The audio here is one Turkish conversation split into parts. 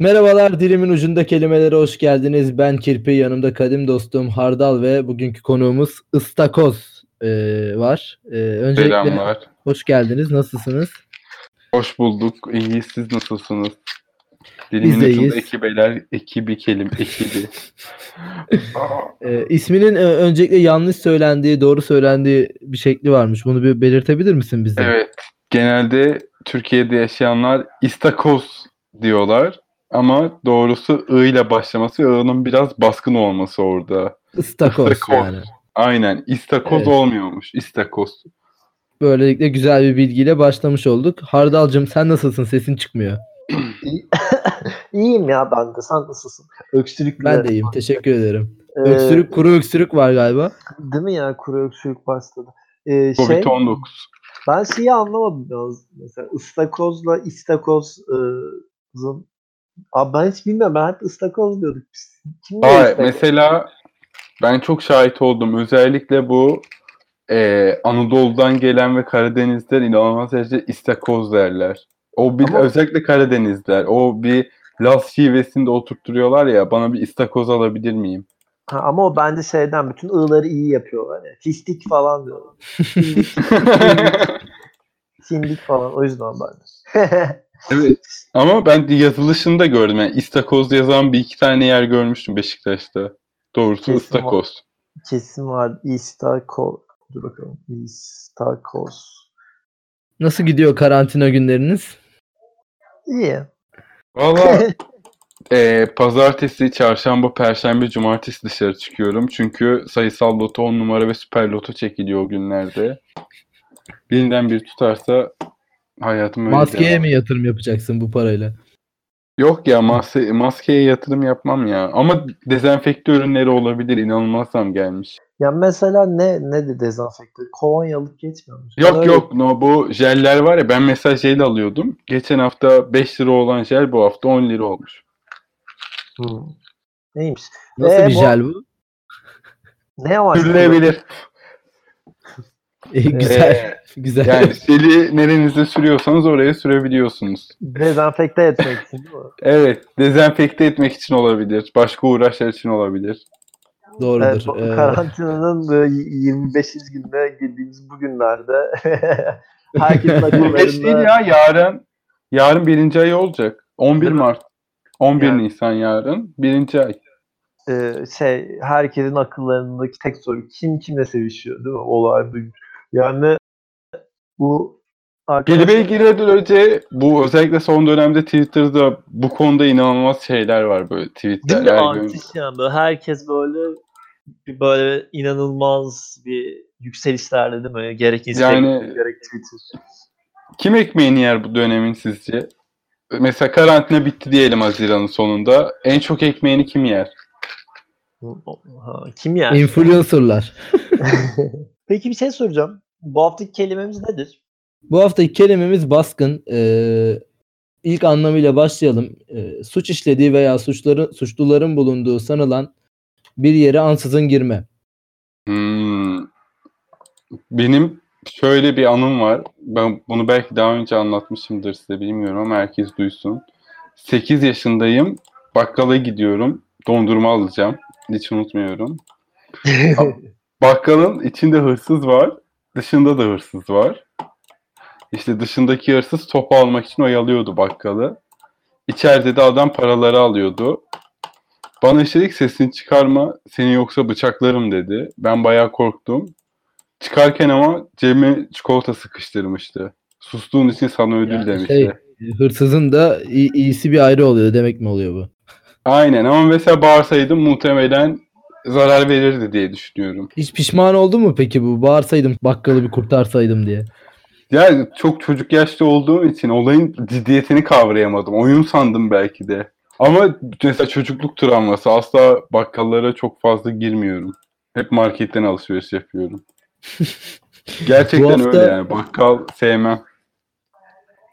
Merhabalar dilimin ucunda kelimelere hoş geldiniz. Ben Kirpi, yanımda kadim dostum Hardal ve bugünkü konuğumuz Istakoz e, var. E, öncelikle Selamlar. hoş geldiniz. Nasılsınız? Hoş bulduk. İyi siz nasılsınız? Biz Dilimin de ucunda iyiyiz. ekibeler, ekibi kelim, ekibi. E, isminin e, öncelikle yanlış söylendiği, doğru söylendiği bir şekli varmış. Bunu bir belirtebilir misin bize? evet. Genelde Türkiye'de yaşayanlar istakoz diyorlar. Ama doğrusu I ile başlaması, I'nın biraz baskın olması orada. Istakoz Istakoz. yani. Aynen. İstakoz Evet. olmuyormuş. İstakoz. Böylelikle güzel bir bilgiyle başlamış olduk. Hardal'cığım sen nasılsın? Sesin çıkmıyor. İyi- İyiyim ya ben de. Sen nasılsın? Öksürük Ben de iyiyim. Teşekkür ederim. Ee, Öksürük, kuru öksürük var galiba. Değil mi ya? Kuru öksürük başladı. Ee, şey, Covid-19. ben şeyi anlamadım biraz. Mesela ıstakozla istakozun Abi ben hiç bilmiyorum. Ben hep ıstakoz diyorduk. biz. Kim diyor mesela ben çok şahit oldum. Özellikle bu e, Anadolu'dan gelen ve Karadenizler inanılmaz derecede istakoz derler. O bir Ama- özellikle Karadenizler. O bir Laz şivesinde oturtturuyorlar ya. Bana bir istakoz alabilir miyim? Ha, ama o bence şeyden bütün ığları iyi yapıyor. Hani fistik falan diyorlar. Sindik, falan. O yüzden ben evet. Ama ben de yazılışında gördüm. Yani istakoz yazan bir iki tane yer görmüştüm Beşiktaş'ta. Doğrusu Kesin istakoz. Kesin var. İstakoz. Dur bakalım. İstakoz. Nasıl gidiyor karantina günleriniz? İyi. Valla e, pazartesi, çarşamba, perşembe, cumartesi dışarı çıkıyorum. Çünkü sayısal loto 10 numara ve süper loto çekiliyor o günlerde. Birinden bir tutarsa hayatım öyle Maskeye devam. mi yatırım yapacaksın bu parayla? Yok ya maske, maskeye yatırım yapmam ya. Ama dezenfekte ürünleri olabilir. İnanılmaz zam gelmiş. Ya mesela ne ne de dezenfekte? Kolonyalık geçmiyormuş. Ben Yok öyle- yok no, bu jeller var ya ben mesela jel alıyordum. Geçen hafta 5 lira olan jel bu hafta 10 lira olmuş. Hmm. Neymiş? Nasıl Ee, bir bu- jel bu? Ne amaçlı? Sürülebilir. İyi, güzel. Ee, güzel. Yani jeli nerenize sürüyorsanız oraya sürebiliyorsunuz. Dezenfekte etmek için değil mi? Evet, dezenfekte etmek için olabilir. Başka uğraşlar için olabilir. Doğrudur. Evet, Ee, karantinanın böyle 25. günde girdiğimiz bu günlerde herkesin Beş değil akıllarında ya yarın. Yarın birinci ay olacak. 11 Değil mi? Mart. 11 Yani- Nisan yarın. Birinci ay. e, şey herkesin akıllarındaki tek soru kim kimle sevişiyor değil mi? Olay buymuş. Yani bu Kelimeyi girmeden önce bu özellikle son dönemde Twitter'da bu konuda inanılmaz şeyler var böyle Değil tweetler. mi? her gün. Artış yani böyle herkes böyle bir böyle inanılmaz bir yükselişlerde değil mi? Gerek Instagram, Yani- gerek Twitter. Kim ekmeğini yer bu dönemin sizce? Mesela karantina bitti diyelim Haziran'ın sonunda. En çok ekmeğini kim yer? Kim yani? influencerlar. Peki bir şey soracağım. Bu haftaki kelimemiz nedir? Bu haftaki kelimemiz baskın. Ee, ilk anlamıyla başlayalım. Ee, suç işlediği veya suçların suçluların bulunduğu sanılan bir yere ansızın girme. Hmm. Benim şöyle bir anım var. Ben bunu belki daha önce anlatmışımdır size bilmiyorum ama herkes duysun. 8 yaşındayım. Bakkala gidiyorum. Dondurma alacağım. Hiç unutmuyorum. Bakkalın içinde hırsız var. Dışında da hırsız var. İşte dışındaki hırsız topu almak için oyalıyordu bakkalı. İçeride de adam paraları alıyordu. Bana işledik sesini çıkarma seni yoksa bıçaklarım dedi. Ben bayağı korktum. Çıkarken ama cebime çikolata sıkıştırmıştı. Sustuğun için sana ödül Yani demişti. şey, hırsızın da iyi- iyisi bir ayrı oluyor demek mi oluyor bu? Aynen ama mesela bağırsaydım muhtemelen zarar verirdi diye düşünüyorum. Hiç pişman oldun mu peki bu? Bağırsaydım bakkalı bir kurtarsaydım diye. Yani çok çocuk yaşta olduğum için olayın ciddiyetini kavrayamadım. Oyun sandım belki de. Ama mesela çocukluk travması asla bakkallara çok fazla girmiyorum. Hep marketten alışveriş yapıyorum. Gerçekten hafta- öyle yani. Bakkal sevmem.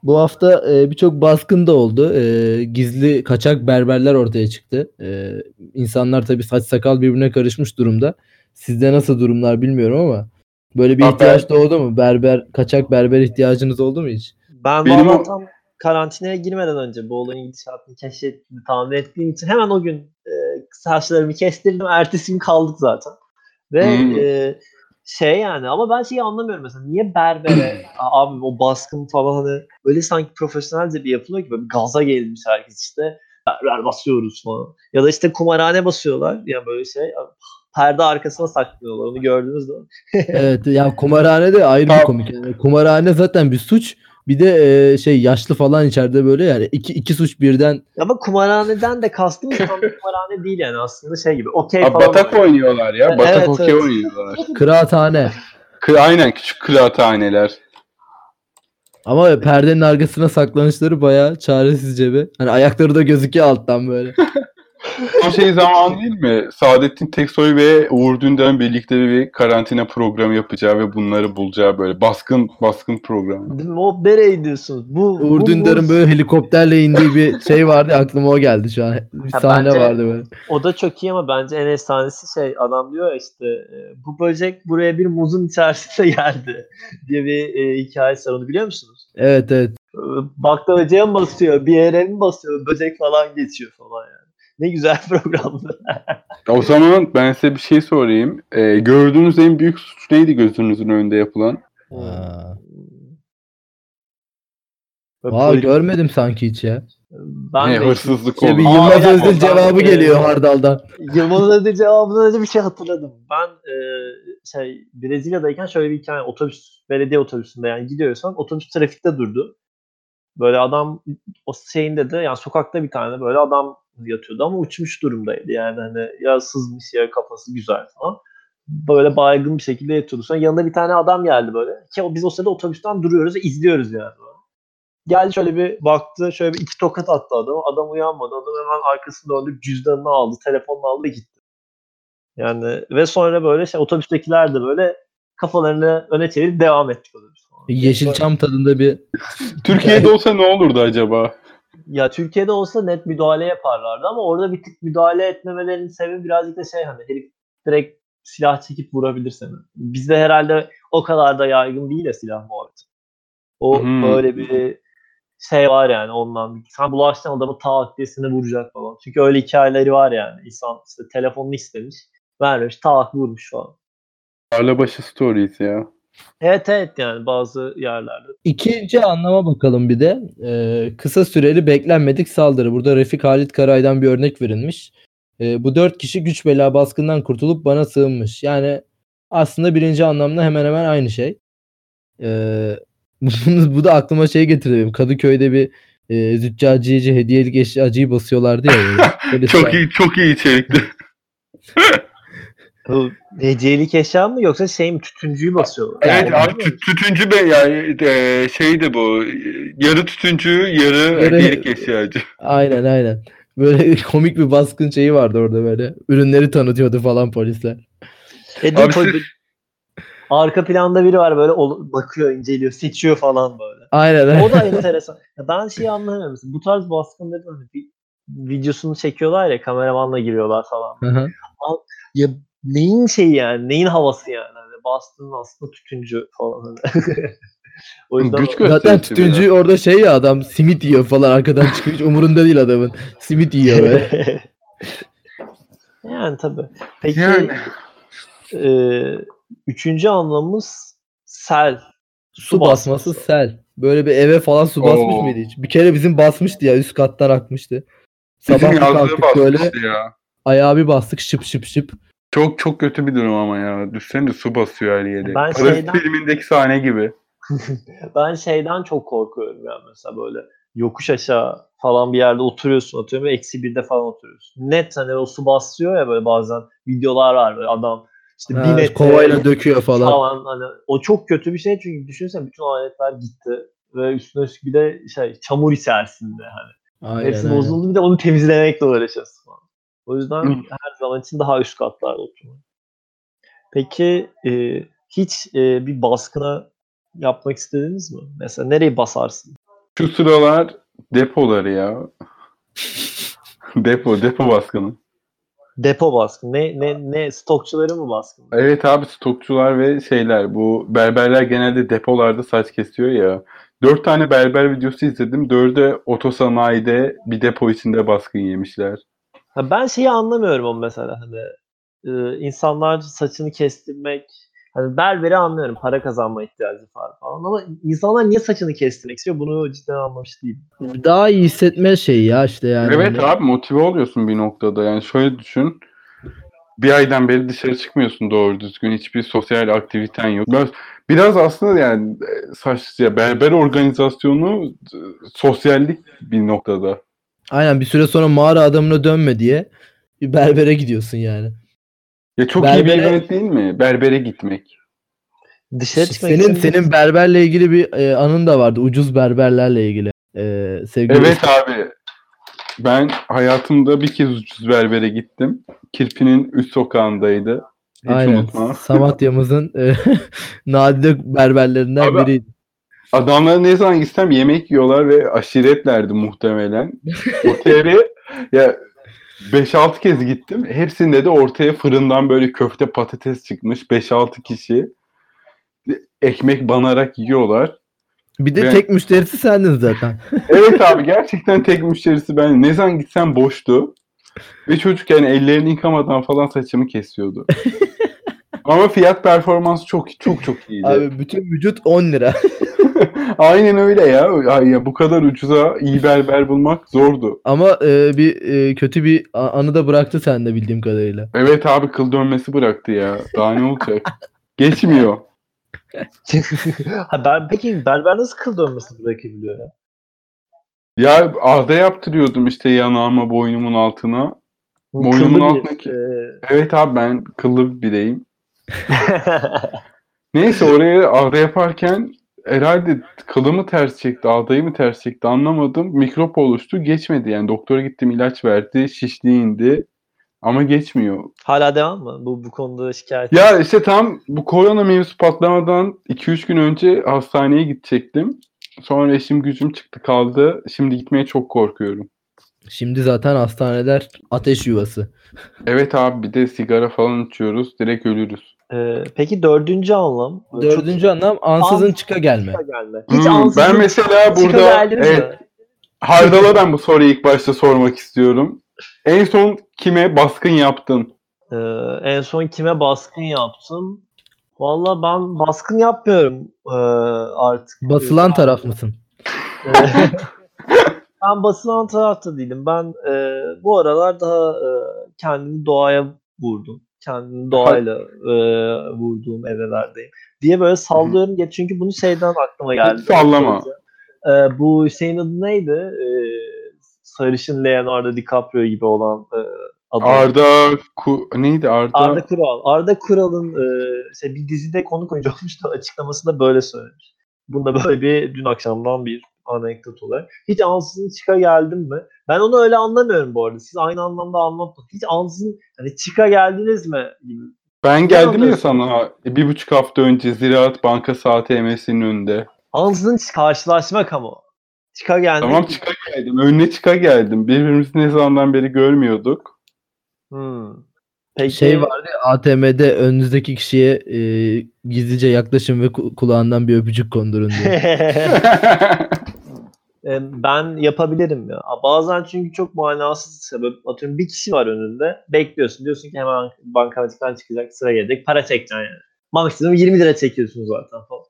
Bu hafta e, birçok baskın da oldu. E, gizli kaçak berberler ortaya çıktı. E, insanlar tabii saç sakal birbirine karışmış durumda. Sizde nasıl durumlar bilmiyorum ama böyle bir Ha, ihtiyaç doğdu mu? Berber, kaçak berber ihtiyacınız oldu mu hiç? Ben Benim valla o- tam karantinaya girmeden önce bu olayın gidişatını keşfettiğini tahmin ettiğim için hemen o gün e, saçlarımı kestirdim. Ertesi gün kaldık zaten. Ve Hmm. e, şey yani ama ben şeyi anlamıyorum mesela niye berbere abi o baskın falan hani öyle sanki profesyonelce bir yapılıyor ki böyle bir gaza gelmiş herkes işte berber basıyoruz falan. Ya da işte kumarhane basıyorlar ya böyle şey perde arkasına saklıyorlar onu gördünüz mü? Evet ya kumarhane de ayrı bir komik. Yani kumarhane zaten bir suç. Bir de e, şey yaşlı falan içeride böyle yani iki, iki suç birden Ama kumarhaneden de kastım tam kumarhane değil yani aslında şey gibi okey falan. batak var. oynuyorlar ya. Evet, Batak evet. okey oynuyorlar. kıraathane. Kı- Aynen küçük kıraathaneler. Ama perdenin arkasına saklanışları bayağı çaresizce bir. Hani ayakları da gözüküyor alttan böyle. O şey zaman değil mi? Saadettin Teksoy ve Uğur Dündar'ın birlikte bir karantina programı yapacağı ve bunları bulacağı böyle baskın baskın programı. Değil mi? O nereye gidiyorsunuz? Bu, Uğur bu- Dündar'ın bu- böyle helikopterle indiği bir şey vardı aklıma o geldi şu an. Bir Ha, sahne bence- vardı böyle. O da çok iyi ama bence en efsanesi şey adam diyor ya işte e, bu böcek buraya bir muzun içerisinde geldi diye bir e, hikayesi var onu biliyor musunuz? Evet evet. E, Baklavacıya mı basıyor bir yere mi basıyor böcek falan geçiyor falan yani. Ne güzel programdı. O zaman ben size bir şey sorayım. Ee, gördüğünüz en büyük suç neydi gözünüzün önünde yapılan? Aa, polis- görmedim sanki hiç ya. ben ne hırsızlık bir oldu. Yılmaz Özdil cevabı ben- geliyor e, Hardal'dan. Yılmaz Özdil cevabından önce bir şey hatırladım. Ben e, şey Brezilya'dayken şöyle bir hikaye otobüs belediye otobüsünde yani gidiyorsan otobüs trafikte durdu. Böyle adam o şeyinde de yani sokakta bir tane böyle adam yatıyordu ama uçmuş durumdaydı. Yani hani ya sızmış ya kafası güzel falan. Böyle baygın bir şekilde yatıyordu. Sonra yanında bir tane adam geldi böyle. Ki o- biz o sırada otobüsten duruyoruz ve izliyoruz yani. Geldi şöyle bir baktı, şöyle bir iki tokat attı adama. Adam uyanmadı. Adam hemen arkasını döndü, cüzdanını aldı, telefonunu aldı gitti. Yani ve sonra böyle şey otobüstekiler de böyle kafalarını öne çevirip devam ettik otobüs. Yeşilçam tadında bir Türkiye'de olsa ne olurdu acaba? Ya Türkiye'de olsa net müdahale yaparlardı ama orada bir tık müdahale etmemelerinin sebebi birazcık da şey hani herif direkt silah çekip vurabilir seni. Bizde herhalde o kadar da yaygın değil ya silah muhabbeti. O Hmm. böyle bir şey var yani ondan. Sen bulaştığın adamı tak diye seni vuracak falan. Çünkü öyle hikayeleri var yani. İnsan işte telefonunu istemiş. Vermemiş tak vurmuş falan. Tarlabaşı stories ya. Evet evet yani bazı yerlerde. İkinci anlama bakalım bir de. Ee, kısa süreli beklenmedik saldırı. Burada Refik Halit Karay'dan bir örnek verilmiş. Ee, bu dört kişi güç bela baskından kurtulup bana sığınmış. Yani aslında birinci anlamda hemen hemen aynı şey. Ee, bu da aklıma şey getirdi benim. Kadıköy'de bir e, züccaciyeci hediyelik eşyacıyı basıyorlardı ya. Böyle. Böyle Çok sen- iyi çok iyi içerikti. Bu hediyelik eşya mı yoksa şey mi tütüncüyü basıyorlar? Evet Yani, abi tü- tütüncü be yani e, şeydi bu yarı tütüncü yarı Yarı- hediyelik eşyacı. Aynen aynen. Böyle komik bir baskın şeyi vardı orada böyle. Ürünleri tanıtıyordu falan polisler. E, Abi siz- Arka planda biri var böyle ol- bakıyor, inceliyor, seçiyor falan böyle. Aynen aynen. O da enteresan. Ya ben şeyi anlamıyorum. Mesela Bu tarz baskınların hani bir videosunu çekiyorlar ya kameramanla giriyorlar falan. Hı hı. Ya neyin şeyi yani? Neyin havası yani? Hani bastığın aslında tütüncü falan. hani. o yüzden Güç Zaten tütüncü biraz. orada şey ya adam simit yiyor falan arkadan çıkıyor. Hiç umurunda değil adamın. Simit yiyor böyle. yani tabii. Peki Yani. e, üçüncü anlamımız sel. Su basması sel. Böyle bir eve falan su basmış Oo. mıydı hiç? Bir kere bizim basmıştı ya üst kattan akmıştı. Bizim Sabah yazlığı kalktık böyle basmıştı ya. ayağı bir bastık şıp şıp şıp. Çok çok kötü bir durum ama ya. Düşsene su basıyor her yere. Ben Parazit şeyden- filmindeki sahne gibi. Ben şeyden çok korkuyorum ya mesela böyle yokuş aşağı falan bir yerde oturuyorsun atıyorum ve eksi birde falan oturuyorsun. Net hani o su basıyor ya böyle bazen videolar var böyle adam işte bir Ha, metre kovayla döküyor falan. falan hani o çok kötü bir şey çünkü düşünsene bütün aletler gitti ve üstüne üstlük bir de şey çamur içerisinde hani. Aynen, Hepsi aynen. bozuldu bir de onu temizlemekle uğraşıyorsun falan. O yüzden Hı. her zaman için daha üst katlarda oturmak. Peki e, hiç e, bir baskına yapmak istediniz mi? Mesela nereyi basarsın? Şu sıralar depoları ya. depo, depo baskını. Depo baskın. Ne ne ne stokçuları mı baskın? Evet abi stokçular ve şeyler bu berberler genelde depolarda saç kesiyor ya. Dört tane berber videosu izledim. Dördü otosanayide bir depo içinde baskın yemişler. Ben şeyi anlamıyorum o mesela hani e, insanlar saçını kestirmek hani berberi anlıyorum para kazanma ihtiyacı var falan ama insanlar niye saçını kestirmek istiyor bunu cidden anlamış değilim. Daha iyi hissetme şeyi ya işte yani. Evet Hani- abi motive oluyorsun bir noktada. Yani şöyle düşün. Bir aydan beri dışarı çıkmıyorsun doğru düzgün. Hiçbir sosyal aktiviten yok. Biraz, biraz aslında yani e, saç, ya berber organizasyonu sosyallik bir noktada. Aynen bir süre sonra mağara adamına dönme diye bir berbere gidiyorsun yani. Ya çok iyi bir Berbere- event değil mi? Berbere gitmek. Dışarı çıkmak Senin için senin berberle ilgili bir e, anın da vardı. Ucuz berberlerle ilgili. E, sevgili Evet abi. Ben hayatımda bir kez ucuz berbere gittim. Kirpi'nin üst sokağındaydı. Hiç Aynen. unutmam. Samatya'mızın e, nadide berberlerinden Abi- biriydi. Adamlar ne zaman gitsem yemek yiyorlar ve aşiretlerdi muhtemelen. Otele ya 5-6 kez gittim. Hepsinde de ortaya fırından böyle köfte patates çıkmış. 5-6 kişi ekmek banarak yiyorlar. Bir de Ben- tek müşterisi sendin zaten. Evet abi gerçekten tek müşterisi ben. Ne zaman gitsem boştu. Ve çocuk yani ellerini yıkamadan falan saçımı kesiyordu. Ama fiyat performans çok çok çok iyiydi. Abi bütün vücut 10 lira. Aynen öyle ya. Ay ya. Bu kadar ucuza iyi berber bulmak zordu. Ama e, bir e, kötü bir anı da bıraktı sende bildiğim kadarıyla. Evet abi kıl dönmesi bıraktı ya. Daha ne olacak? Geçmiyor. ha, ben, peki berber nasıl kıl dönmesini bırakabiliyor ya? Ya ağda yaptırıyordum işte yanağıma boynumun altına. Boynumun altındaki- e, Evet abi ben kıllı bir bireyim. Neyse oraya ağda yaparken herhalde kılımı ters çekti, ağdayı mı ters çekti anlamadım. Mikrop oluştu geçmedi yani. Doktora gittim ilaç verdi, şişliği indi. Ama geçmiyor. Hala devam mı? Bu bu konuda şikayet. Ya işte tam bu korona mevzusu patlamadan 2-3 gün önce hastaneye gidecektim. Sonra eşim gücüm çıktı kaldı. Şimdi gitmeye çok korkuyorum. Şimdi zaten hastaneler ateş yuvası. Evet abi bir de sigara falan içiyoruz. Direkt ölürüz. E, peki dördüncü anlam? Böyle çok Dördüncü anlam ansızın Ans- çıka gelme. çıka gelme. Hiç Hmm, ansızın ben mesela burada evet? Hardal'a ben bu soruyu ilk başta sormak istiyorum. En son kime baskın yaptın? Ee, en son kime baskın yaptım? Valla ben baskın yapmıyorum ee, artık. Basılan taraf mısın? Ee, ben basılan tarafta değilim. Ben e, bu aralar daha e, kendimi doğaya vurdum. Kendimi doğayla e, vurduğum evrelerdeyim. Diye böyle sallıyorum. Geç çünkü bunu şeyden aklıma geldi. sallama. Ee, bu Hüseyin adı neydi? Ee, sarışın Leonardo DiCaprio gibi olan e, adı. Arda Ku neydi Arda? Arda Kural. Arda Kural'ın e, şey, bir dizide konuk oyuncu olmuştu. Açıklamasında böyle söylemiş. Bunda böyle bir dün akşamdan bir anekdot olarak. Hiç ansızın çıka geldim mi? Ben onu öyle anlamıyorum bu arada. Siz aynı anlamda anlatmadınız. Hiç ansızın hani çıka geldiniz mi? Gibi. Ben geldim ya sana bir buçuk hafta önce Ziraat Bankası ATM'sinin önünde. Ansızın karşılaşmak ama. Çıka gelmek. Tamam çıka geldim. Önüne çıka geldim. Birbirimizi ne zamandan beri görmüyorduk. Hmm. Peki, Şey vardı ATM'de önünüzdeki kişiye e, gizlice yaklaşın ve ku- kulağından bir öpücük kondurun diye. E, ben yapabilirim ya. Bazen çünkü çok manasız sebep. Atıyorum bir kişi var önünde. Bekliyorsun. Diyorsun ki hemen bankamatikten çıkacak. Sıra gelecek. Para çekeceksin yani. Maksimum 20 lira çekiyorsun zaten falan.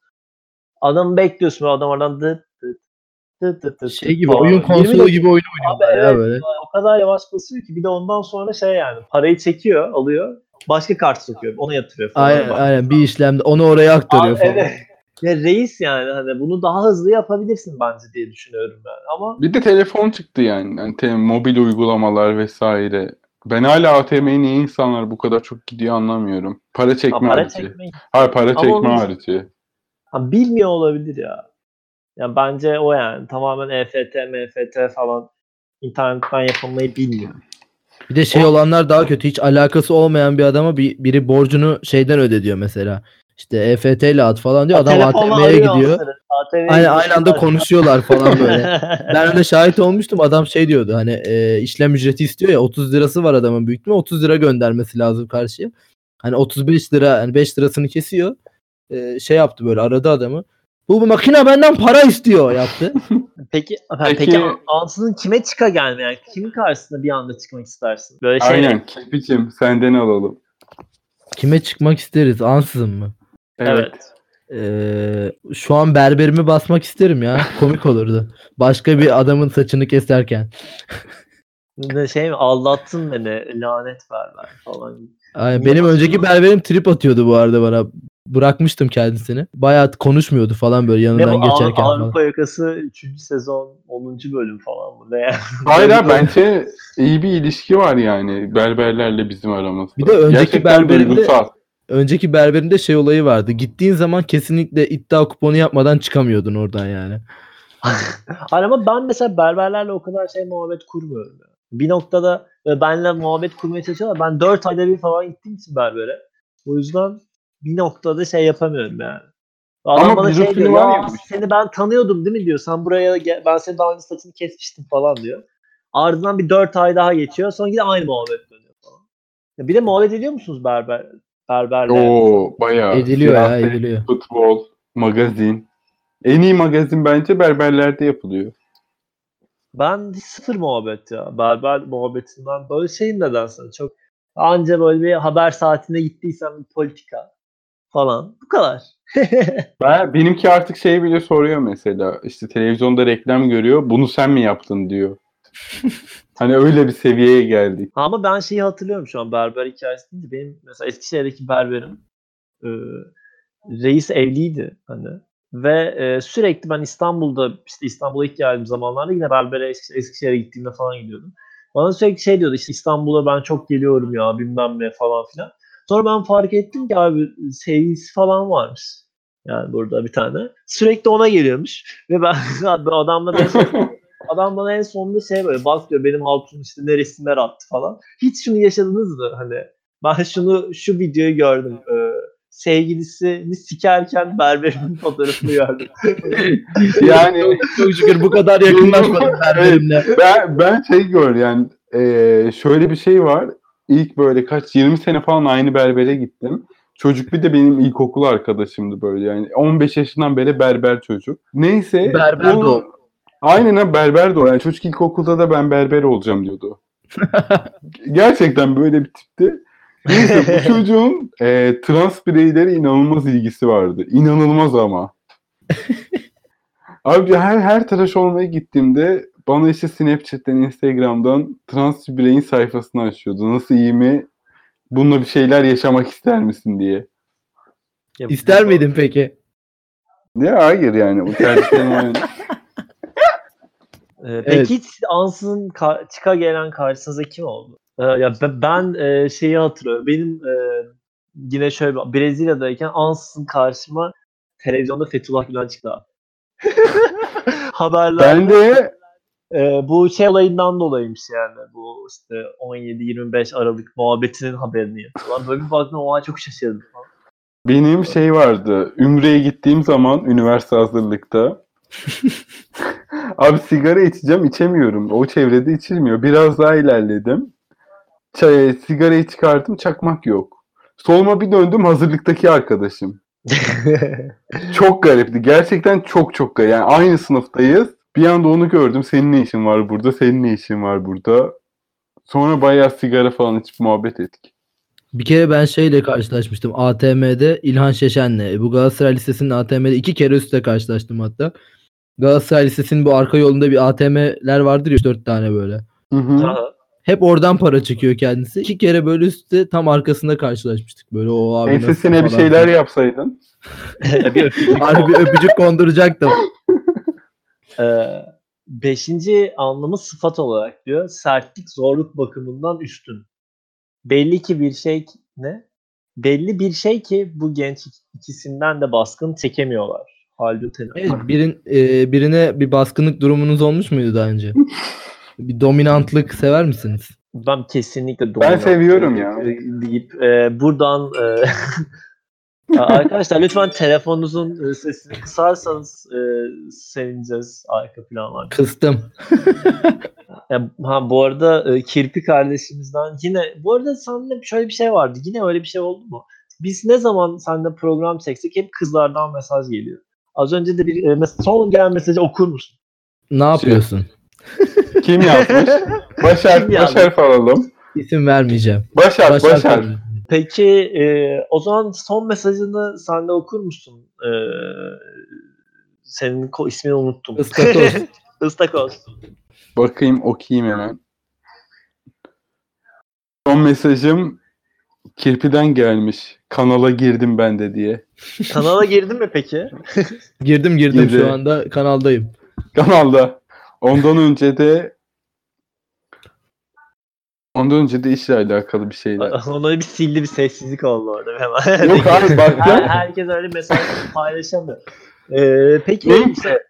Adamı bekliyorsun ve adam oradan dıt dıt dıt dıt dıt şey gibi falan. oyun 20 konsolu gibi oyun Abi oynuyorlar ya evet, böyle. o kadar yavaş basıyor ki bir de ondan sonra şey yani parayı çekiyor, alıyor. Başka kart sokuyor. Ona yatırıyor falan. Aynen, Bak. aynen bir işlemde onu oraya aktarıyor Abi, falan. evet. Ya reis yani hani bunu daha hızlı yapabilirsin bence diye düşünüyorum ben. Ama bir de telefon çıktı yani. yani te- mobil uygulamalar vesaire. Ben hala ATM'ye niye insanlar bu kadar çok gidiyor anlamıyorum. Para ha, çekme para harici. Hayır para Ama çekme harici. ha, bilmiyor olabilir ya. Ya bence o yani tamamen EFT, MFT falan internetten yapılmayı bilmiyor. Bir de şey olanlar daha kötü. Hiç alakası olmayan bir adama bir, biri borcunu şeyden öde diyor mesela. İşte EFT ile at falan diyor. Adam ATM'ye gidiyor. Aynen gidiyor. aynı anda konuşuyorlar falan böyle. Ben öyle şahit olmuştum. Adam şey diyordu hani e, işlem ücreti istiyor ya 30 lirası var adamın büyük ihtimalle 30 lira göndermesi lazım karşıya. Hani 35 lira hani 5 lirasını kesiyor. E, şey yaptı böyle aradı adamı. Bu, bu makine benden para istiyor yaptı. Peki, Peki- peki, ansızın kime çıka gelme yani? Kimin karşısında bir anda çıkmak istersin? Böyle şey Aynen. Kirpiçim senden alalım. Kime çıkmak isteriz? Ansızın mı? Evet. Ee, şu an berberimi basmak isterim ya. Komik olurdu. Başka bir adamın saçını keserken. Ne şey mi? Aldattın beni. Lanet berber falan. Ay, benim önceki berberim trip atıyordu bu arada bana. Bırakmıştım kendisini. Bayağı konuşmuyordu falan böyle Ne yanından bu Av- geçerken falan. Avrupa yakası 3. sezon 10. bölüm falan mı? Ne yani? Hayır abi, bence iyi bir ilişki var yani berberlerle bizim aramızda. Bir de önceki Gerçekten berberinde- duygusal. Önceki berberinde şey olayı vardı. Gittiğin zaman kesinlikle iddia kuponu yapmadan çıkamıyordun oradan yani. Ama ben mesela berberlerle o kadar şey muhabbet kurmuyorum. Bir noktada benle muhabbet kurmaya çalışıyorlar. Ben 4 ayda bir falan gittiğim için berbere. O yüzden bir noktada şey yapamıyorum yani. Adam Ama bana şey diyor, ya. seni ben tanıyordum değil mi diyor. Sen buraya gel, ben senin daha önce saçını kesmiştim falan diyor. Ardından bir 4 ay daha geçiyor. Sonra yine aynı muhabbet dönüyor falan. Ya bir de muhabbet ediyor musunuz berber berberle? Oo bayağı. Ediliyor ya Siyaset, ediliyor. Futbol, magazin. En iyi magazin bence berberlerde yapılıyor. Ben hiç sıfır muhabbet ya. Berber muhabbetinden böyle şeyim nedense çok anca böyle bir haber saatine gittiysem bir politika falan. Bu kadar. Ben, benimki artık şey bile soruyor mesela. İşte televizyonda reklam görüyor. Bunu sen mi yaptın diyor. Hani öyle bir seviyeye geldik. Ama ben şeyi hatırlıyorum şu an berber hikayesi deyince benim mesela Eskişehir'deki berberim e, reis evliydi hani ve e, sürekli ben İstanbul'da işte İstanbul'a ilk geldiğim zamanlarda yine berbere Eski- Eskişehir'e gittiğimde falan gidiyordum. Bana sürekli şey diyordu işte İstanbul'a ben çok geliyorum ya bilmem ne falan filan. Sonra ben fark ettim ki abi sevgilisi falan varmış. Yani burada bir tane. Sürekli ona geliyormuş. Ve ben adamla ben adam bana en sonunda şey böyle bak diyor benim hatun işte ne resimler attı falan. Hiç şunu yaşadınız mı? Hani ben şunu şu videoyu gördüm. Ee, sevgilisini sikerken berberimin fotoğrafını gördüm. Yani Çok şükür bu kadar yakınlaşmadım berberimle. ben, ben şey gör yani eee, şöyle bir şey var. İlk böyle kaç 20 sene falan aynı berbere gittim. Çocuk bir de benim ilkokul arkadaşımdı böyle yani 15 yaşından beri berber çocuk. Neyse. Berber o. Aynen berber de o. Yani çocuk ilkokulda da ben berber olacağım diyordu. Gerçekten böyle bir tipti. Neyse bu çocuğun e, trans bireylere inanılmaz ilgisi vardı. İnanılmaz ama. Abi her her tıraş olmaya gittiğimde bana işte Snapchat'ten, Instagram'dan trans bir bireyin sayfasını açıyordu. Nasıl iyi mi? Bununla bir şeyler yaşamak ister misin diye. Ya İster miydin peki? Ya hayır yani. Bu tercihlerim. Ee, peki Evet. hiç ansızın ka- çıka gelen karşınıza kim oldu? Ee, ya be- ben e, şeyi hatırlıyorum. Benim e, yine şöyle Brezilya'dayken ansızın karşıma televizyonda Fethullah Gülen çıktı abi. Haberler. ben de Ee, bu şey olayından dolayıymış yani. Bu işte 17-25 Aralık muhabbetinin haberini yapıyorlar. Böyle bir baktım o an çok şaşırdım. falan. Benim şey vardı. Ümre'ye gittiğim zaman üniversite hazırlıkta. Abi sigara içeceğim içemiyorum. O çevrede içilmiyor. Biraz daha ilerledim. Çay, sigarayı çıkarttım çakmak yok. Soluma bir döndüm hazırlıktaki arkadaşım. Çok garipti. Gerçekten çok çok garip. Yani aynı sınıftayız. Bir anda onu gördüm. Senin ne işin var burada? Senin ne işin var burada? Sonra bayağı sigara falan içip muhabbet ettik. Bir kere ben şeyle karşılaşmıştım. ATM'de İlhan Şeşen'le. Bu Galatasaray Lisesi'nin ATM'de iki kere üstte karşılaştım hatta. Galatasaray Lisesi'nin bu arka yolunda bir ATM'ler vardır ya 4 tane böyle. Hı hı. Hep oradan para çekiyor kendisi. İki kere böyle üstte tam arkasında karşılaşmıştık. Böyle o abi nasıl Ensesine bir falan şeyler diye. yapsaydın. bir öpücük. Harbi öpücük konduracaktım. Ee, beşinci anlamı sıfat olarak diyor. Sertlik zorluk bakımından üstün. Belli ki bir şey ki- ne? Belli bir şey ki bu genç ikisinden de baskın çekemiyorlar. Tener. Evet, birin, e, birine bir baskınlık durumunuz olmuş muydu daha önce? Bir dominantlık sever misiniz? Ben kesinlikle Ben dominant seviyorum ya. deyip e, buradan e, arkadaşlar lütfen telefonunuzun e, sesini kısarsanız e, sevineceğiz arka planlar. Kıstım. Ha, bu arada e, Kirpi kardeşimizden yine bu arada seninle şöyle bir şey vardı. Yine öyle bir şey oldu mu? Biz ne zaman seninle program çeksek hep kızlardan mesaj geliyor. Az önce de bir e, son gelen mesajı okur musun? Ne yapıyorsun? Kim yazmış? Başar, Kim? Başar alalım. İsim vermeyeceğim. Başar, Başar. Şey Peki e, o zaman son mesajını sen de okur musun? E, senin ko- ismini unuttum. Istakoz. Istakoz. Bakayım okuyayım hemen. Son mesajım Kirpi'den gelmiş. Kanala girdim ben de diye. Kanala girdin mi peki? Girdim girdim Girdi. şu anda kanaldayım. Kanalda. Ondan önce de Ondan önce de işle alakalı bir şeyler. Ona bir sildi bir sessizlik oldu orada hemen. Yok abi Her, baktım. herkes öyle mesaj paylaşamıyor. E, peki Neyse. işte,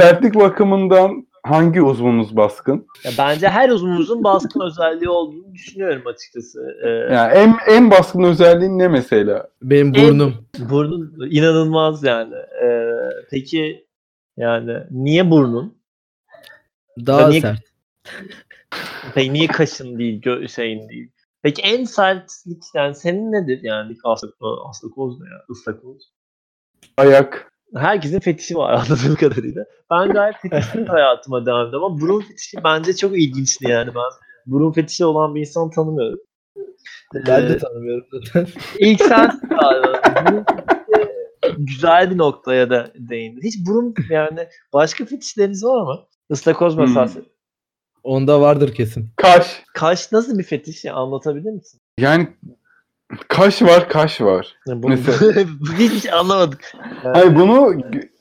Sertlik bakımından hangi uzvunuz baskın? ya bence her uzunumuzun baskın özelliği olduğunu düşünüyorum açıkçası. E, Yani en en baskın özelliğin ne mesela? Benim En- burnum. Burnun inanılmaz yani. Ee, peki yani niye burnun? Daha niye- sert. Peki niye kaşın değil, gö- şeyin değil? Peki en sertlik yani senin nedir yani astakoz, astakoz ne ya? Istakoz. Ayak. Herkesin fetişi var anladığım kadarıyla. Ben gayet fetişli hayatıma devam ediyorum ama burun fetişi bence çok ilginçti yani ben. Burun fetişi olan bir insan tanımıyorum. Ben de Ee, tanımıyorum zaten. İlk sen galiba. Burun güzel bir noktaya da değindin. Hiç burun yani başka fetişleriniz var mı? Istakoz Hmm. mesela. Onda vardır kesin. Kaş. Kaş nasıl bir fetiş ya anlatabilir misin? Yani kaş var, kaş var. Yani bunu, Mesela- hiçbir şey anlamadık. Yani, Hayır bunu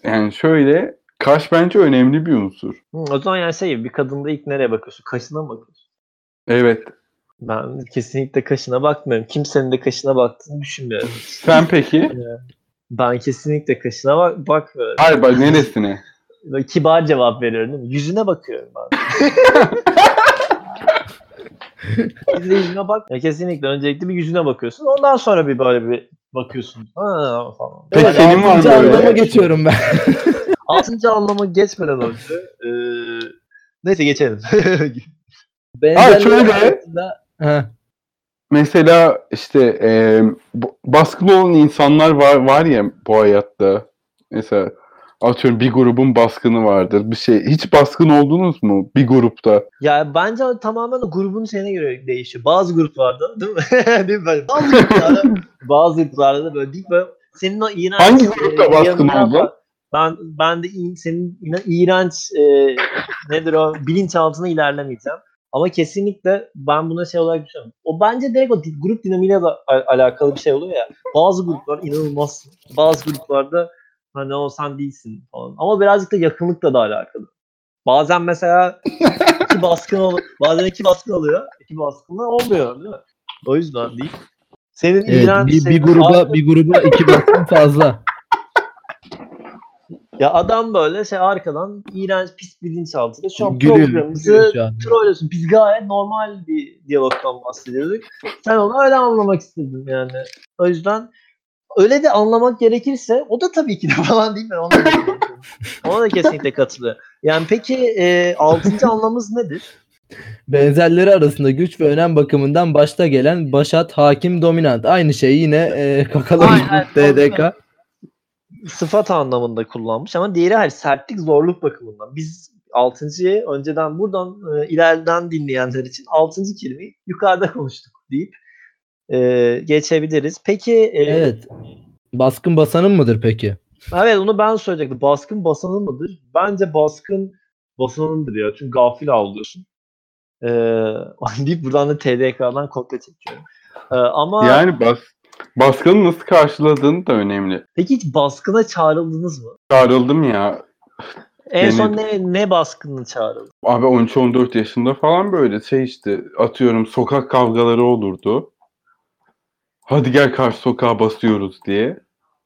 yani şöyle kaş bence önemli bir unsur. hı, o zaman yani şey bir kadında ilk nereye bakıyorsun? Kaşına mı bakıyorsun? Evet. Ben kesinlikle kaşına bakmıyorum. Kimsenin de kaşına baktığını düşünmüyorum. Sen peki? Ben kesinlikle kaşına bak bakmıyorum. Hayır bak neresine? Kibar cevap veriyorum değil mi? Yüzüne bakıyorum ben. Yüzüne bak. Ya kesinlikle öncelikle bir yüzüne bakıyorsun. Ondan sonra bir böyle bir bakıyorsun. Ha falan. Peki Yani senin var mı böyle? anlama geçiyorum ben. Altıncı anlama geçmeden önce eee neyse geçelim. Benzerleri şöyle. arasında- Heh. Mesela işte e, baskılı olan insanlar var var ya bu hayatta. Mesela atıyorum bir grubun baskını vardır. Bir şey hiç baskın oldunuz mu bir grupta? ya bence tamamen grubun şeyine göre değişiyor. Bazı gruplarda değil mi? değil mi? Böyle Bazı gruplarda, bazı gruplarda da böyle değil böyle senin o iğrenç Hangi grupta e, baskın oldu? Ben ben de in- senin iğrenç e, nedir o bilinçaltına ilerlemeyeceğim. Ama kesinlikle ben buna şey olarak düşünüyorum. O bence direkt o grup dinamiğiyle de al- alakalı bir şey oluyor ya. Bazı gruplar inanılmaz. Bazı gruplarda hani o sen değilsin falan. Ama birazcık da yakınlıkla da alakalı. Bazen mesela iki baskın ol bazen iki baskın oluyor. İki baskınla olmuyor değil mi? O yüzden değil. Senin Evet, iğrenç bir, bir senin- gruba bir gruba iki baskın fazla. Ya adam böyle şey arkadan iğrenç pis bilinçaltıyla şu an Gülüyor, programımızı trollüyorsun. Biz gayet normal bir diyalogdan bahsediyorduk. Sen onu öyle anlamak istedin yani. O yüzden öyle de anlamak gerekirse o da tabii ki de falan değil mi? Ona da, ona da kesinlikle katılıyor. Yani peki e, altıncı anlamımız nedir? Benzerleri arasında güç ve önem bakımından başta gelen başat, hakim, dominant. Aynı şey yine e, kakalamış DDK. Sıfat anlamında kullanmış ama diğeri hayır sertlik zorluk bakımından. Biz altıncıyı önceden buradan e, ileriden dinleyenler için altıncı kelimeyi yukarıda konuştuk deyip e, geçebiliriz. Peki e, Evet. Baskın basanın mıdır peki? Evet onu ben söyleyecektim. Baskın basanın mıdır? Bence baskın basanındır ya. Çünkü gafil avlıyorsun. Ee, deyip buradan da TDK'dan kopya çekiyorum. Ee, ama Yani bas baskını nasıl karşıladığın da önemli. peki hiç baskına çağrıldınız mı? Çağrıldım ya. En Beni- son ne ne baskını çağrıldı? Abi 13-14 yaşında falan böyle şey işte atıyorum sokak kavgaları olurdu. Hadi gel karşı sokağa basıyoruz diye.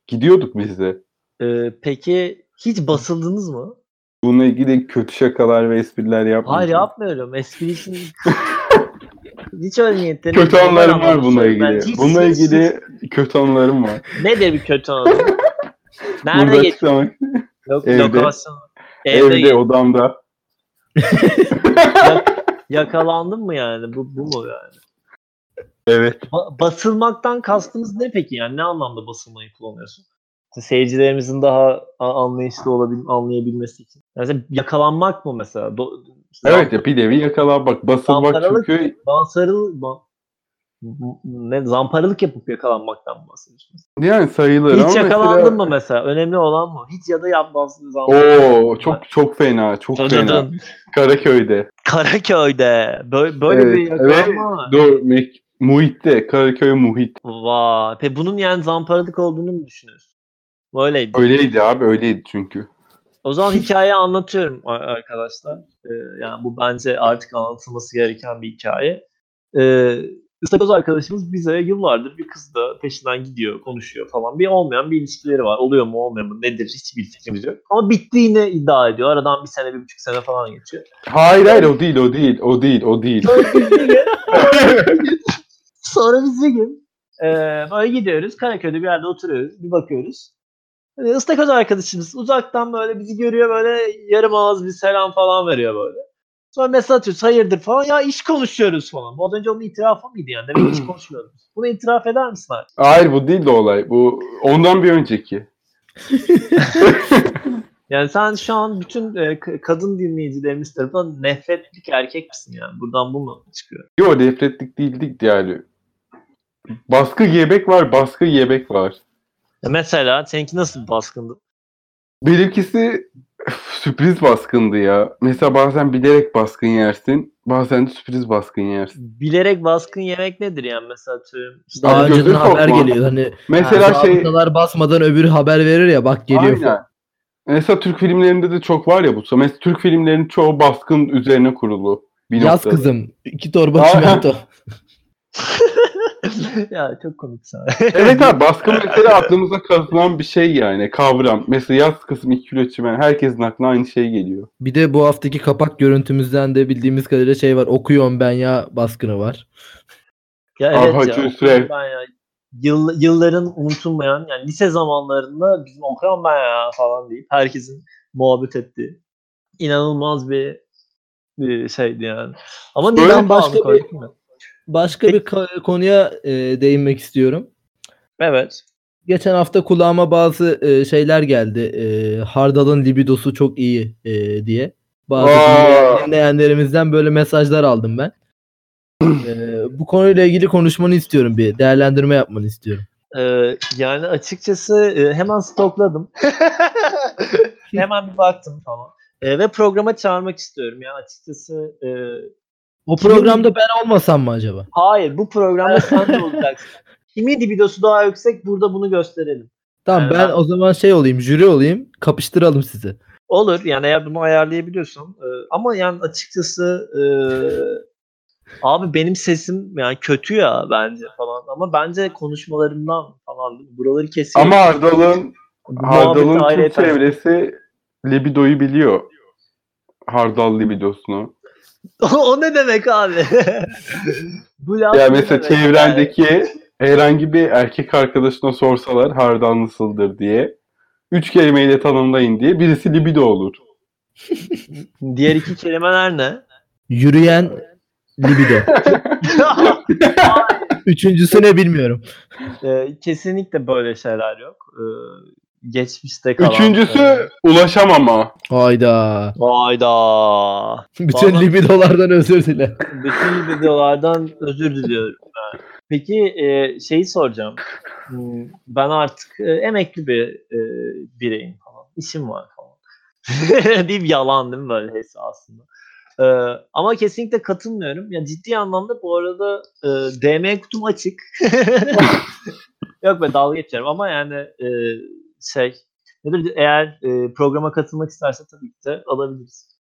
Gidiyorduk biz de. Ee, peki hiç basıldınız mı? Bununla ilgili kötü şakalar ve espriler yapmıyorum. Hayır yapmıyorum. Espri için hiç öyle niyetleri Kötü Ben var bununla ilgili. Ben hiç- Bununla hiç- ilgili kötü anılarım var. nedir bir kötü anı? Nerede geçiyor? Yok, Evde. lokasyon. Evde, Evde, odamda. Yakalandın mı yani? Bu, bu mu yani? Evet. Ba- basılmaktan kastımız ne peki yani? Ne anlamda basılmayı kullanıyorsun? seyircilerimizin daha anlayışlı olabil anlayabilmesi için. Yani mesela yakalanmak mı mesela? Do- işte Evet ya bir nevi yakalanmak, basılmak çünkü Zamparalı, ba- ne zamparalık yapıp yakalanmaktan mı bahsediyorsunuz? yani sayılır ama Hiç yakalandın mesela... mı mesela? Önemli olan mı? Hiç ya da yapmazsın zamparalık. Oo çok çok fena, çok Dın dın fena. Karaköy'de. Karaköy'de böyle, böyle Evet, bir yakalanma var. Dur, Muhit'te, Karaköy Muhit. Vay. Peki bunun yani zamparalık olduğunu mu düşünüyorsun? Böyleydi. Öyleydi abi, öyleydi çünkü. O zaman hikayeyi anlatıyorum arkadaşlar. Ee, yani bu bence artık anlatılması gereken bir hikaye. Ee, Istakoz arkadaşımız bize yıllardır bir kızla peşinden gidiyor, konuşuyor falan. Bir olmayan bir ilişkileri var. Oluyor mu olmuyor mu nedir hiçbir fikrimiz yok. Ama bittiğini iddia ediyor. Aradan bir sene, bir buçuk sene falan geçiyor. Hayır hayır o değil, o değil, o değil, o değil. Sonra biz bir gün, e, böyle gidiyoruz. Karaköy'de bir yerde oturuyoruz. Bir bakıyoruz. E, Istakoz arkadaşımız uzaktan böyle bizi görüyor böyle yarım ağız bir selam falan veriyor böyle. Sonra mesaj atıyoruz hayırdır falan. Ya iş konuşuyoruz falan. Bu az önce onun itirafı mıydı yani? Demek iş konuşmuyorduk. Bunu itiraf eder misin abi? Hayır bu değil de olay. Bu ondan bir önceki. Yani sen şu an bütün e, kadın dinleyicilerimiz tarafından nefretlik erkek misin yani? Buradan bu mu çıkıyor? Yo nefretlik değildik yani. Baskı yebek var, baskı yebek var. Ya mesela seninki nasıl bir baskındı? Benimkisi sürpriz baskındı ya. Mesela bazen bilerek baskın yersin, bazen de sürpriz baskın yersin. bilerek baskın yemek nedir yani mesela atıyorum. işte- Daha Abi haber korkma. geliyor. Hani Mesela şey zabıtalar basmadan öbürü haber verir ya bak geliyor aynen. falan. Mesela Türk filmlerinde de çok var ya bu. Mesela Türk filmlerinin çoğu baskın üzerine kurulu. Bir Yaz noktada. kızım. iki torba Aa. çimento. ya çok komik sana. Evet abi baskın mesela aklımıza kazınan bir şey yani kavram. Mesela yaz kısım 2 kilo çimen herkesin aklına aynı şey geliyor. Bir de bu haftaki kapak görüntümüzden de bildiğimiz kadarıyla şey var. Okuyorum ben ya baskını var. ya evet Hacı ya. Ben ya yıl, yılların unutulmayan yani lise zamanlarında bizim okuyorum ben ya falan deyip herkesin muhabbet ettiği inanılmaz bir bir şeydi yani. Ama Böyle neden başka mu? Başka bir konuya e, değinmek istiyorum. Evet. Geçen hafta kulağıma bazı e, şeyler geldi. E, Hardal'ın libidosu çok iyi e, diye. Bazı dinleyenlerimizden böyle mesajlar aldım ben. E, bu konuyla ilgili konuşmanı istiyorum bir. Değerlendirme yapmanı istiyorum. Ee, yani açıkçası e, hemen stokladım. hemen bir baktım falan. E, ve programa çağırmak istiyorum. Yani açıkçası e, O programda ben olmasam mı acaba? hayır bu programda sen de olacaksın. Kimin libidosu daha yüksek burada bunu gösterelim. Tamam Yani ben ben- o zaman şey olayım, jüri olayım, kapıştıralım sizi. Olur yani eğer bunu ayarlayabiliyorsan. E, ama yani açıkçası e, abi benim sesim yani kötü ya bence falan. Ama bence konuşmalarımdan falan buraları kesiyor. Ama muhabbeti Hardal'ın tüm çevresi libidoyu biliyor. Hardal libidosunu. o ne demek abi? Bu laf Ya mesela demek yani? çevrendeki herhangi bir erkek arkadaşına sorsalar Hardal nasıldır diye. Üç kelimeyle tanımlayın diye birisi libido olur. Diğer iki kelimeler ne? Yürüyen libido. Üçüncüsü ne bilmiyorum. Ee, kesinlikle böyle şeyler yok. Ee, geçmişte kalan. Üçüncüsü ulaşamama. Hayda. Hayda. Bütün Vallahi- libidolardan özür dile. Bütün videolardan özür diliyorum. ben. Peki e, şeyi soracağım. Hmm, Ben artık e, emekli bir e, bireyim falan. İşim var falan. deyip yalan değil mi böyle hepsi aslında. Ee, ama kesinlikle katılmıyorum. Ya ciddi anlamda bu arada e, DM kutum açık. Yok be dalga geçiyorum ama yani e, şey nedir eğer e, programa katılmak isterse tabii ki de alabiliriz.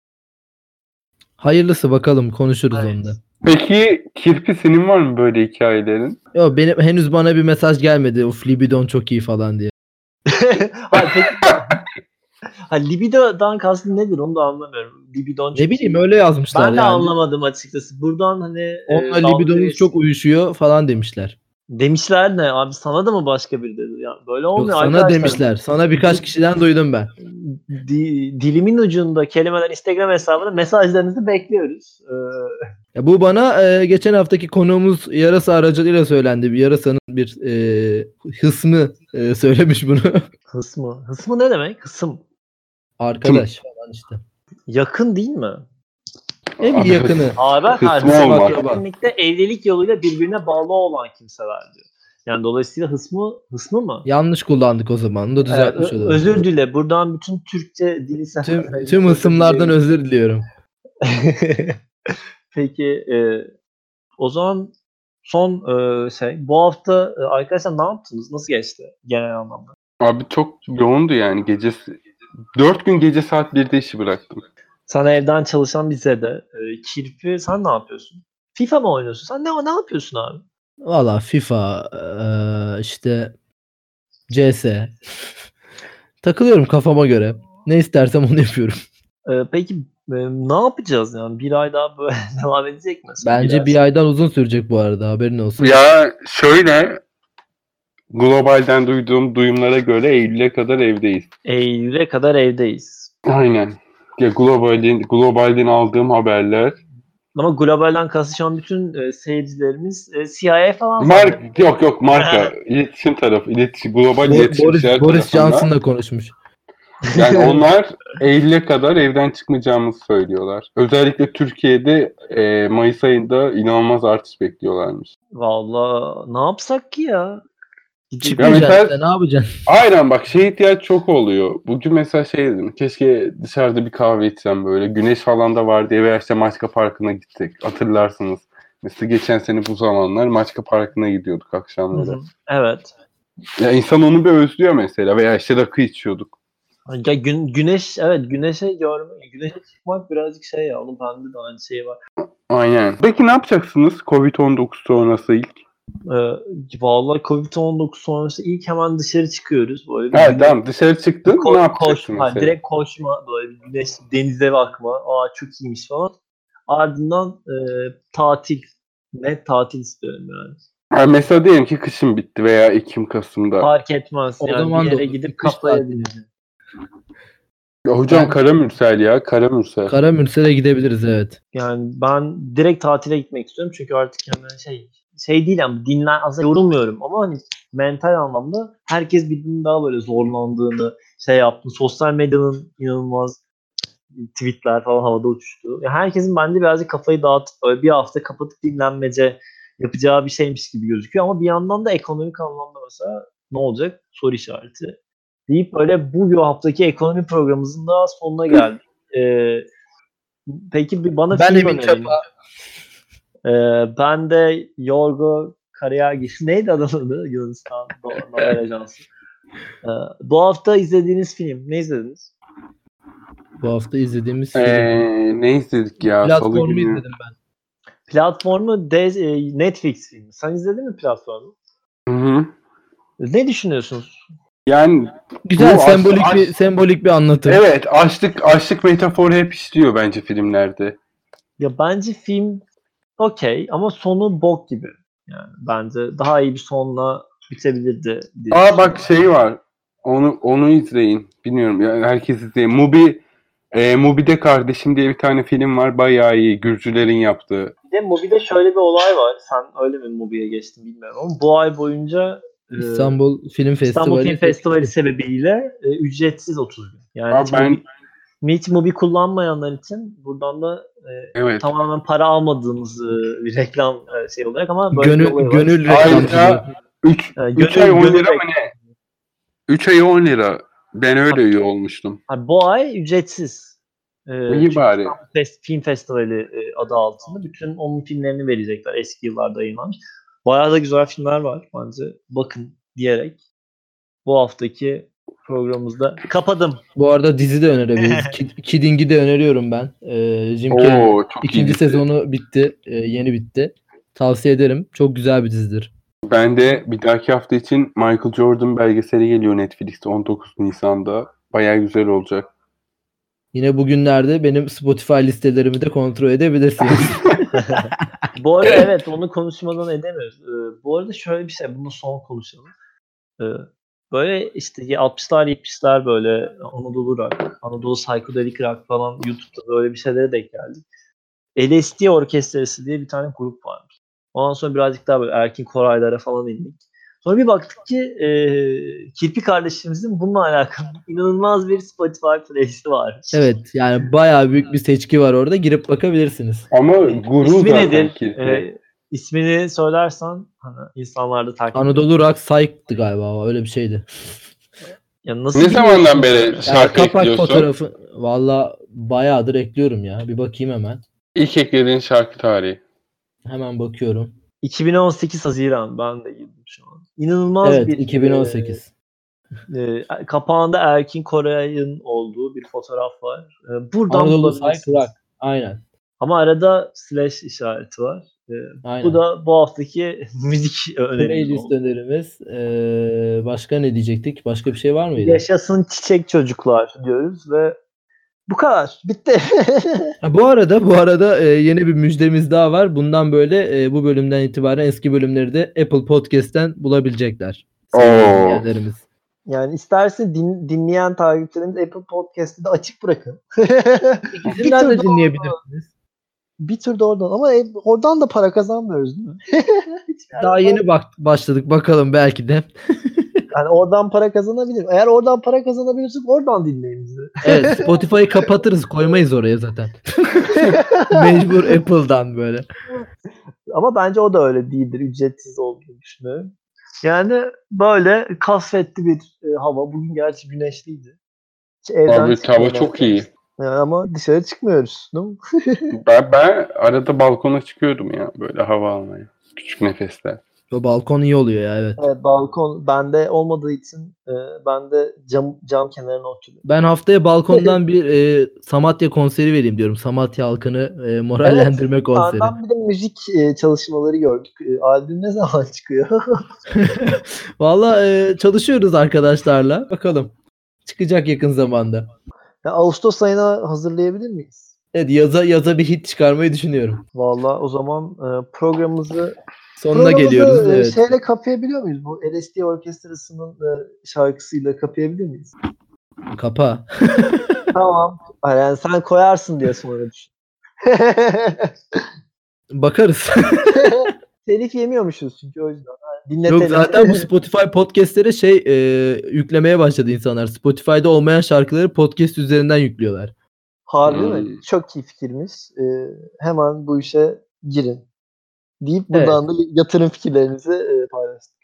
Hayırlısı bakalım konuşuruz Evet. onda. Peki Kirpi senin var mı böyle hikayelerin? Yo benim henüz bana bir mesaj gelmedi. Uf libidon çok iyi falan diye. ha, peki, ha, libidodan kastın nedir onu da anlamıyorum. Libidon Ne bileyim iyi. öyle yazmışlar Ben de yani. anlamadım açıkçası. Buradan hani e, Onunla dalga libidonuz çok uyuşuyor falan demişler. Demişler ne abi sana da mı başka biri dedi? Ya böyle Yok, olmuyor sana arkadaşlar. demişler. Sana birkaç kişiden duydum ben. Di- dilimin ucunda kelimeler Instagram hesabına mesajlarınızı bekliyoruz. Ee, Ya bu bana e, geçen haftaki konuğumuz yarasa aracılığıyla söylendi. Bir yarasanın bir e, hısmı e, söylemiş bunu. Hıs mı? Hıs mı ne demek? Hısım. Arkadaş falan işte. Yakın değil mi? En Abi, yakını. Hısmı kardeşim. Akraba. kesinlikle evlilik yoluyla birbirine bağlı olan kimseler diyor. Yani dolayısıyla hısmı hısmı mı? Yanlış kullandık o zaman. Onu da Ee, düzeltmiş ö- olalım. özür dile. Buradan bütün Türkçe dili sen. Tüm, tüm ısımlardan özür diliyorum. Peki e, o zaman son e, şey bu hafta e, arkadaşlar ne yaptınız? Nasıl geçti genel anlamda? Abi çok yoğundu yani gecesi. Dört gün gece saat 1'de işi bıraktım. Sen evden çalışan bize de. E, Kirpi sen ne yapıyorsun? FIFA mı oynuyorsun? Sen ne ne yapıyorsun abi? Valla FIFA eee, işte CS takılıyorum kafama göre. Ne istersem onu yapıyorum. E, peki e, ne yapacağız yani? Bir ay daha böyle devam edecek mi? Bence bir girersin. aydan uzun sürecek bu arada haberin olsun. Ya şöyle globalden duyduğum duyumlara göre Eylül'e kadar evdeyiz. Eylül'e kadar evdeyiz. Aynen. Ya globalin globalden aldığım haberler. Ama globalden kasışan bütün e, seyircilerimiz e, CIA falan Mark zannediyor. yok yok marka iletişim tarafı iletişim global Bo- iletişim Boris, Boris. Johnson'la konuşmuş. Yani onlar Eylül'e kadar evden çıkmayacağımızı söylüyorlar. Özellikle Türkiye'de e, Mayıs ayında inanılmaz artış bekliyorlarmış. Vallahi ne yapsak ki ya? Çıkmayacaksın mesela- işte, ne yapacaksın? Aynen bak şey ihtiyaç çok oluyor. Bugün mesela şey dedim. Keşke dışarıda bir kahve içsem böyle. Güneş falan da var diye veya işte Maçka Parkı'na gittik. Hatırlarsınız. Mesela geçen sene bu zamanlar Maçka Parkı'na gidiyorduk akşamları. hı. Evet. Ya insan onu bir özlüyor mesela. Veya işte rakı içiyorduk. Ya gün, güneş evet güneşe görme güneşe çıkmak birazcık şey ya onun bende de aynı şey var. Aynen. Peki ne yapacaksınız Covid-19 sonrası ilk? Ee, vallahi Covid-19 sonrası ilk hemen dışarı çıkıyoruz. Böyle bir Evet tamam dışarı çıktın ko- ne yapacaksın koşma, direkt koşma böyle bir güneş denize bakma. Aa çok iyiymiş falan. Ardından e, tatil. Net tatil istiyorum yani. Ha, mesela diyelim ki kışın bitti veya Ekim Kasım'da. Fark etmez. O yani zaman bir yere gidip kafaya dinleyeceğim. Ya hocam Ben- Karamürsel ya Karamürsel. Kara Mürsel'e gidebiliriz evet. Yani ben direkt tatile gitmek istiyorum çünkü artık yani şey şey değil ama dinlen aslında yorulmuyorum ama hani mental anlamda herkes birbirinin daha böyle zorlandığını şey yaptı. Sosyal medyanın inanılmaz tweetler falan havada uçuştu. Ya herkesin bence birazcık kafayı dağıtıp böyle bir hafta kapatıp dinlenmece yapacağı bir şeymiş gibi gözüküyor ama bir yandan da ekonomik anlamda mesela ne olacak soru işareti deyip böyle bu haftaki ekonomi programımızın da sonuna geldik. Ee, peki bir bana Ben film önerin. Çapa. Ee, ben de Yorgo Karayagis. Neydi adamın adı? Yunanistan Haber Ajansı. Ee, bu hafta izlediğiniz film. Ne izlediniz? Bu hafta izlediğimiz film. Ee, ne izledik ya? Platformu izledim ben. Platformu de, e, Netflix filmi. Sen izledin mi platformu? Hı hı. Ne düşünüyorsunuz? Yani Güzel sembolik aslında- bir sembolik bir anlatım. evet açlık açlık metaforu hep işliyor bence filmlerde. Ya bence film okey ama sonu bok gibi. Yani bence daha iyi bir sonla bitebilirdi. diye Aa bak şey var. Onu onu izleyin. Bilmiyorum yani herkes izleyin. Mubi e, Mubi'de kardeşim diye bir tane film var. Bayağı iyi. Gürcülerin yaptığı. Bir de Mubi'de şöyle bir olay var. Sen öyle mi Mubi'ye geçtin bilmiyorum ama bu ay boyunca e, İstanbul Film Festivali. İstanbul Film Festivali sebebiyle e, ücretsiz 30 gün. Yani Aa, hiç ben- Hiç Mubi kullanmayanlar için buradan da e, Evet. tamamen para almadığımız e, bir reklam e, şey olarak ama böyle bir Gönül, var. gönül Ayrıca reklamcılığı. 3 Yani 3 gönül- ay 10 gönül lira mı ne? 3 ay 10 lira. Ben öyle üye olmuştum. Ha, bu ay ücretsiz. E, İyi bari. Fest- Film Festivali e, adı altında bütün onun filmlerini verecekler. Eski yıllarda yayınlanmış. Bayağı da güzel filmler var bence. Bakın diyerek bu haftaki programımızda kapadım. Bu arada dizi de önerebiliriz. Kid- Kidding'i de öneriyorum ben. Ee, Jim Carrey. Oo çok iyi. İkinci dizi. sezonu bitti. Ee, yeni bitti. Tavsiye ederim. Çok güzel bir dizidir. Ben de bir dahaki hafta için Michael Jordan belgeseli geliyor Netflix'te 19 Nisan'da. Bayağı güzel olacak. Yine bugünlerde benim Spotify listelerimi de kontrol edebilirsiniz. Bu arada evet onu konuşmadan edemiyoruz. Ee, bu arada şöyle bir şey bunu son konuşalım. Ee, böyle işte 60'lar 70'ler böyle Anadolu rock, Anadolu psychedelic rock falan YouTube'da böyle bir şeylere denk geldik. LSD Orkestrası diye bir tane grup varmış. Ondan sonra birazcık daha böyle Erkin Koraylara falan indik. Sonra bir baktık ki e, Kirpi kardeşimizin bununla alakalı inanılmaz bir Spotify playlisti var. Evet yani bayağı büyük bir seçki var orada. Girip bakabilirsiniz. Ama guru İsmi zaten nedir? Kirpi. E, ismini söylersen hani insanlar da takip Anadolu Rock Psych'tı galiba öyle bir şeydi. Ya nasıl ne zamandan beri Yani şarkı kapak ekliyorsun? fotoğrafı valla bayağıdır ekliyorum ya. Bir bakayım hemen. İlk eklediğin şarkı tarihi. Hemen bakıyorum. 2018 Haziran ben de girdim şu an. İnanılmaz Evet bir 2018. e, e, kapağında Erkin Koray'ın olduğu bir fotoğraf var. E, buradan Anadolu. Rock. Aynen. Ama arada slash işareti var. E, Aynen. bu da bu haftaki müzik önerimiz Playlist önerimiz. Ee, başka ne diyecektik? Başka bir şey var mıydı? Yaşasın çiçek çocuklar diyoruz ve bu kadar. Bitti. Ha, bu arada bu arada e, yeni bir müjdemiz daha var. Bundan böyle e, bu bölümden itibaren eski bölümleri de Apple Podcast'ten bulabilecekler. Dinleyenlerimiz. yani isterse din- dinleyen takipçilerimiz Apple Podcast'ı da açık bırakın. İkisinden de dinleyebilirsiniz. Bir tür de oradan ama e- oradan da para kazanmıyoruz değil mi? Daha yeni bak başladık bakalım belki de. Yani oradan para kazanabilir. Eğer oradan para kazanabilirsek oradan dinleyin bizi. Evet Spotify'ı kapatırız koymayız oraya zaten. Mecbur Apple'dan böyle. Ama bence o da öyle değildir. Ücretsiz olduğunu düşünüyorum. Yani böyle kasvetli bir e, hava. Bugün gerçi güneşliydi. Evden Abi hava çok iyi. Yani ama dışarı çıkmıyoruz. Değil mi? Ben, ben arada balkona çıkıyordum ya böyle hava almaya. Küçük nefesler. O balkon iyi oluyor ya evet. Evet, balkon bende olmadığı için e, ben de cam, cam kenarına oturuyorum. Ben haftaya balkondan bir e, Samatya konseri vereyim diyorum. Samatya halkını e, morallendirme konseri. Senden bir de müzik e, çalışmaları gördük. E, albüm ne zaman çıkıyor? Valla e, çalışıyoruz arkadaşlarla. Bakalım. Çıkacak yakın zamanda. Ya, Ağustos ayına hazırlayabilir miyiz? Evet yaza yaza bir hit çıkarmayı düşünüyorum. Vallahi o zaman e, programımızı Sonuna Programımızı, geliyoruz. e, Evet. Şeyle kapayabiliyor muyuz? Bu LSD Orkestrası'nın e, şarkısıyla kapayabilir miyiz? Kapa. tamam. Yani sen koyarsın diye sonra düşün. Bakarız. Telif yemiyormuşuz çünkü o yüzden. Yani Yok dinletelim. zaten bu Spotify podcastlere şey e, yüklemeye başladı insanlar. Spotify'da olmayan şarkıları podcast üzerinden yüklüyorlar. Harbi Hmm. mi? Çok iyi fikirmiş. E, hemen bu işe girin. Deyip buradan da yatırım fikirlerinizi e, paylaştık.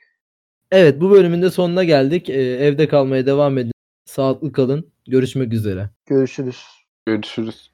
Evet bu bölümün de sonuna geldik. E, evde kalmaya devam edin. Sağlıklı kalın. Görüşmek üzere. Görüşürüz. Görüşürüz.